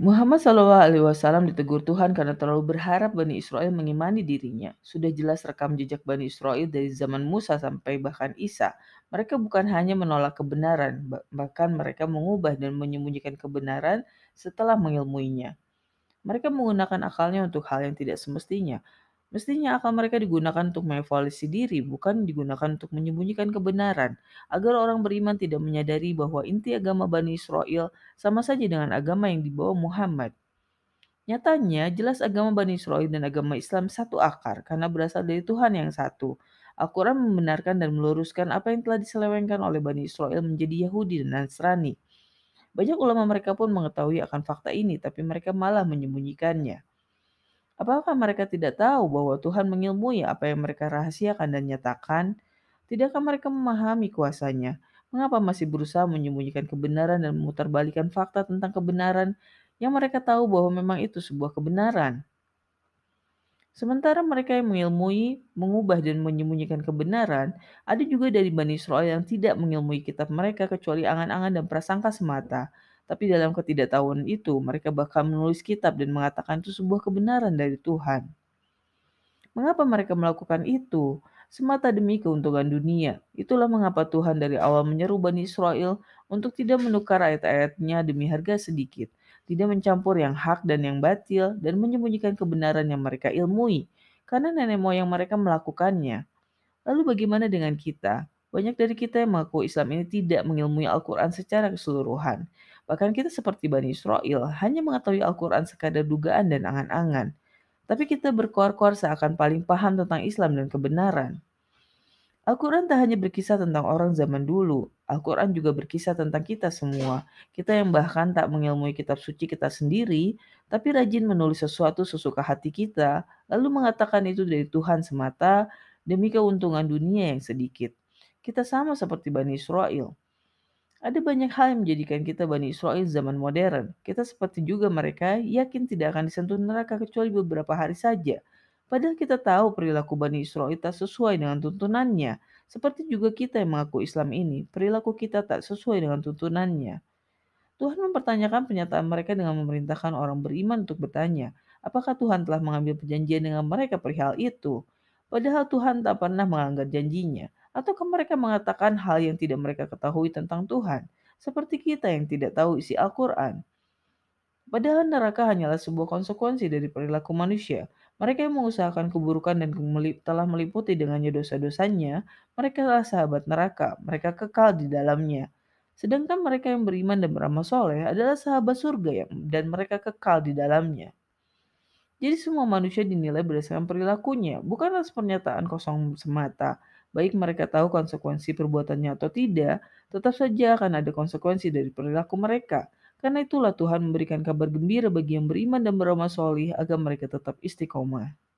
Muhammad SAW ditegur Tuhan karena terlalu berharap Bani Israel mengimani dirinya. Sudah jelas rekam jejak Bani Israel dari zaman Musa sampai bahkan Isa. Mereka bukan hanya menolak kebenaran, bahkan mereka mengubah dan menyembunyikan kebenaran setelah mengilmuinya. Mereka menggunakan akalnya untuk hal yang tidak semestinya. Mestinya akal mereka digunakan untuk mengevaluasi diri, bukan digunakan untuk menyembunyikan kebenaran, agar orang beriman tidak menyadari bahwa inti agama Bani Israel sama saja dengan agama yang dibawa Muhammad. Nyatanya, jelas agama Bani Israel dan agama Islam satu akar karena berasal dari Tuhan yang satu. Al-Quran membenarkan dan meluruskan apa yang telah diselewengkan oleh Bani Israel menjadi Yahudi dan Nasrani. Banyak ulama mereka pun mengetahui akan fakta ini, tapi mereka malah menyembunyikannya. Apakah mereka tidak tahu bahwa Tuhan mengilmui apa yang mereka rahasiakan dan nyatakan? Tidakkah mereka memahami kuasanya? Mengapa masih berusaha menyembunyikan kebenaran dan memutarbalikkan fakta tentang kebenaran yang mereka tahu bahwa memang itu sebuah kebenaran? Sementara mereka yang mengilmui, mengubah dan menyembunyikan kebenaran, ada juga dari Bani Israel yang tidak mengilmui kitab mereka kecuali angan-angan dan prasangka semata. Tapi dalam ketidaktahuan itu, mereka bahkan menulis kitab dan mengatakan itu sebuah kebenaran dari Tuhan. Mengapa mereka melakukan itu? Semata demi keuntungan dunia. Itulah mengapa Tuhan dari awal menyeru Bani Israel untuk tidak menukar ayat-ayatnya demi harga sedikit, tidak mencampur yang hak dan yang batil, dan menyembunyikan kebenaran yang mereka ilmui, karena nenek moyang mereka melakukannya. Lalu bagaimana dengan kita? Banyak dari kita yang mengaku Islam ini tidak mengilmui Al-Quran secara keseluruhan. Bahkan kita seperti Bani Israel, hanya mengetahui Al-Quran sekadar dugaan dan angan-angan. Tapi kita berkuar-kuar seakan paling paham tentang Islam dan kebenaran. Al-Quran tak hanya berkisah tentang orang zaman dulu, Al-Quran juga berkisah tentang kita semua. Kita yang bahkan tak mengilmui kitab suci kita sendiri, tapi rajin menulis sesuatu sesuka hati kita, lalu mengatakan itu dari Tuhan semata demi keuntungan dunia yang sedikit. Kita sama seperti Bani Israel. Ada banyak hal yang menjadikan kita Bani Israel zaman modern. Kita seperti juga mereka yakin tidak akan disentuh neraka kecuali beberapa hari saja. Padahal kita tahu perilaku Bani Israel tak sesuai dengan tuntunannya. Seperti juga kita yang mengaku Islam ini, perilaku kita tak sesuai dengan tuntunannya. Tuhan mempertanyakan pernyataan mereka dengan memerintahkan orang beriman untuk bertanya, apakah Tuhan telah mengambil perjanjian dengan mereka perihal itu? Padahal Tuhan tak pernah melanggar janjinya. Ataukah mereka mengatakan hal yang tidak mereka ketahui tentang Tuhan? Seperti kita yang tidak tahu isi Al-Quran. Padahal neraka hanyalah sebuah konsekuensi dari perilaku manusia. Mereka yang mengusahakan keburukan dan telah meliputi dengannya dosa-dosanya, mereka adalah sahabat neraka, mereka kekal di dalamnya. Sedangkan mereka yang beriman dan beramal soleh adalah sahabat surga yang, dan mereka kekal di dalamnya. Jadi semua manusia dinilai berdasarkan perilakunya, bukan atas pernyataan kosong semata. Baik mereka tahu konsekuensi perbuatannya atau tidak, tetap saja akan ada konsekuensi dari perilaku mereka. Karena itulah Tuhan memberikan kabar gembira bagi yang beriman dan beramal solih agar mereka tetap istiqomah.